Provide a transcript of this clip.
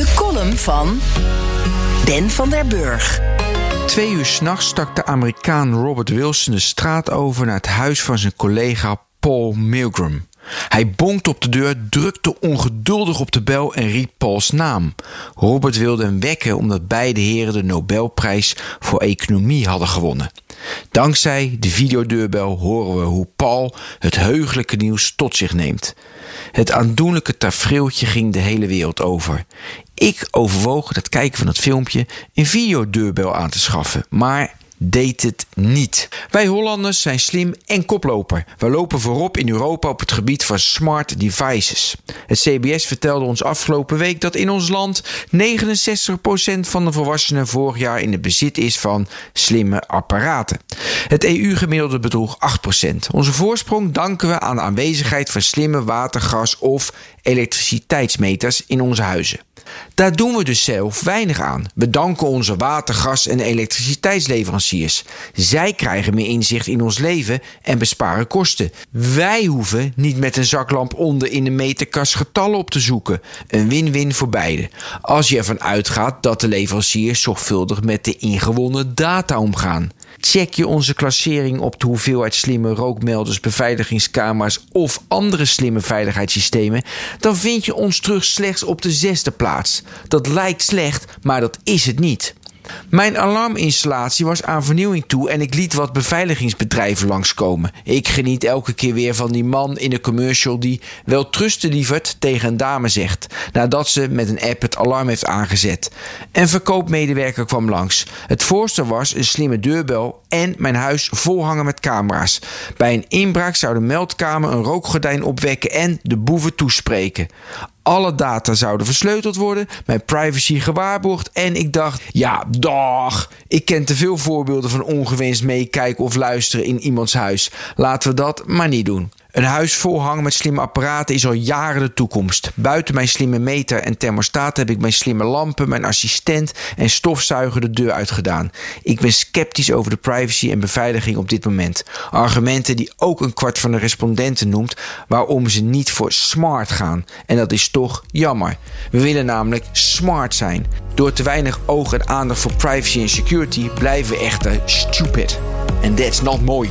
De column van Ben van der Burg. Twee uur s'nachts stak de Amerikaan Robert Wilson de straat over naar het huis van zijn collega Paul Milgram. Hij bonkte op de deur, drukte ongeduldig op de bel en riep Pauls naam. Robert wilde hem wekken omdat beide heren de Nobelprijs voor economie hadden gewonnen. Dankzij de videodeurbel horen we hoe Paul het heugelijke nieuws tot zich neemt. Het aandoenlijke tafereeltje ging de hele wereld over. Ik overwoog het kijken van het filmpje een videodeurbel aan te schaffen, maar deed het niet. Wij Hollanders zijn slim en koploper. We lopen voorop in Europa op het gebied van smart devices. Het CBS vertelde ons afgelopen week dat in ons land 69% van de volwassenen vorig jaar in het bezit is van slimme apparaten. Het EU-gemiddelde bedroeg 8%. Onze voorsprong danken we aan de aanwezigheid van slimme watergas- of elektriciteitsmeters in onze huizen. Daar doen we dus zelf weinig aan. We danken onze watergas- en elektriciteitsleveranciers. Zij krijgen meer inzicht in ons leven en besparen kosten. Wij hoeven niet met een zaklamp onder in de meterkast getallen op te zoeken. Een win-win voor beide. Als je ervan uitgaat dat de leveranciers zorgvuldig met de ingewonnen data omgaan. Check je onze klassering op de hoeveelheid slimme rookmelders, beveiligingskamera's of andere slimme veiligheidssystemen, dan vind je ons terug slechts op de zesde plaats. Dat lijkt slecht, maar dat is het niet. Mijn alarminstallatie was aan vernieuwing toe en ik liet wat beveiligingsbedrijven langskomen. Ik geniet elke keer weer van die man in de commercial die wel trusten lieverd tegen een dame zegt, nadat ze met een app het alarm heeft aangezet. Een verkoopmedewerker kwam langs. Het voorstel was een slimme deurbel en mijn huis volhangen met camera's. Bij een inbraak zou de meldkamer een rookgordijn opwekken en de boeven toespreken. Alle data zouden versleuteld worden, mijn privacy gewaarborgd. En ik dacht, ja, dag. Ik ken te veel voorbeelden van ongewenst meekijken of luisteren in iemands huis. Laten we dat maar niet doen. Een huis vol hangen met slimme apparaten is al jaren de toekomst. Buiten mijn slimme meter en thermostaat heb ik mijn slimme lampen, mijn assistent en stofzuiger de deur uitgedaan. Ik ben sceptisch over de privacy en beveiliging op dit moment. Argumenten die ook een kwart van de respondenten noemt waarom ze niet voor smart gaan. En dat is toch jammer. We willen namelijk smart zijn. Door te weinig oog en aandacht voor privacy en security blijven we echter stupid. And that's not mooi.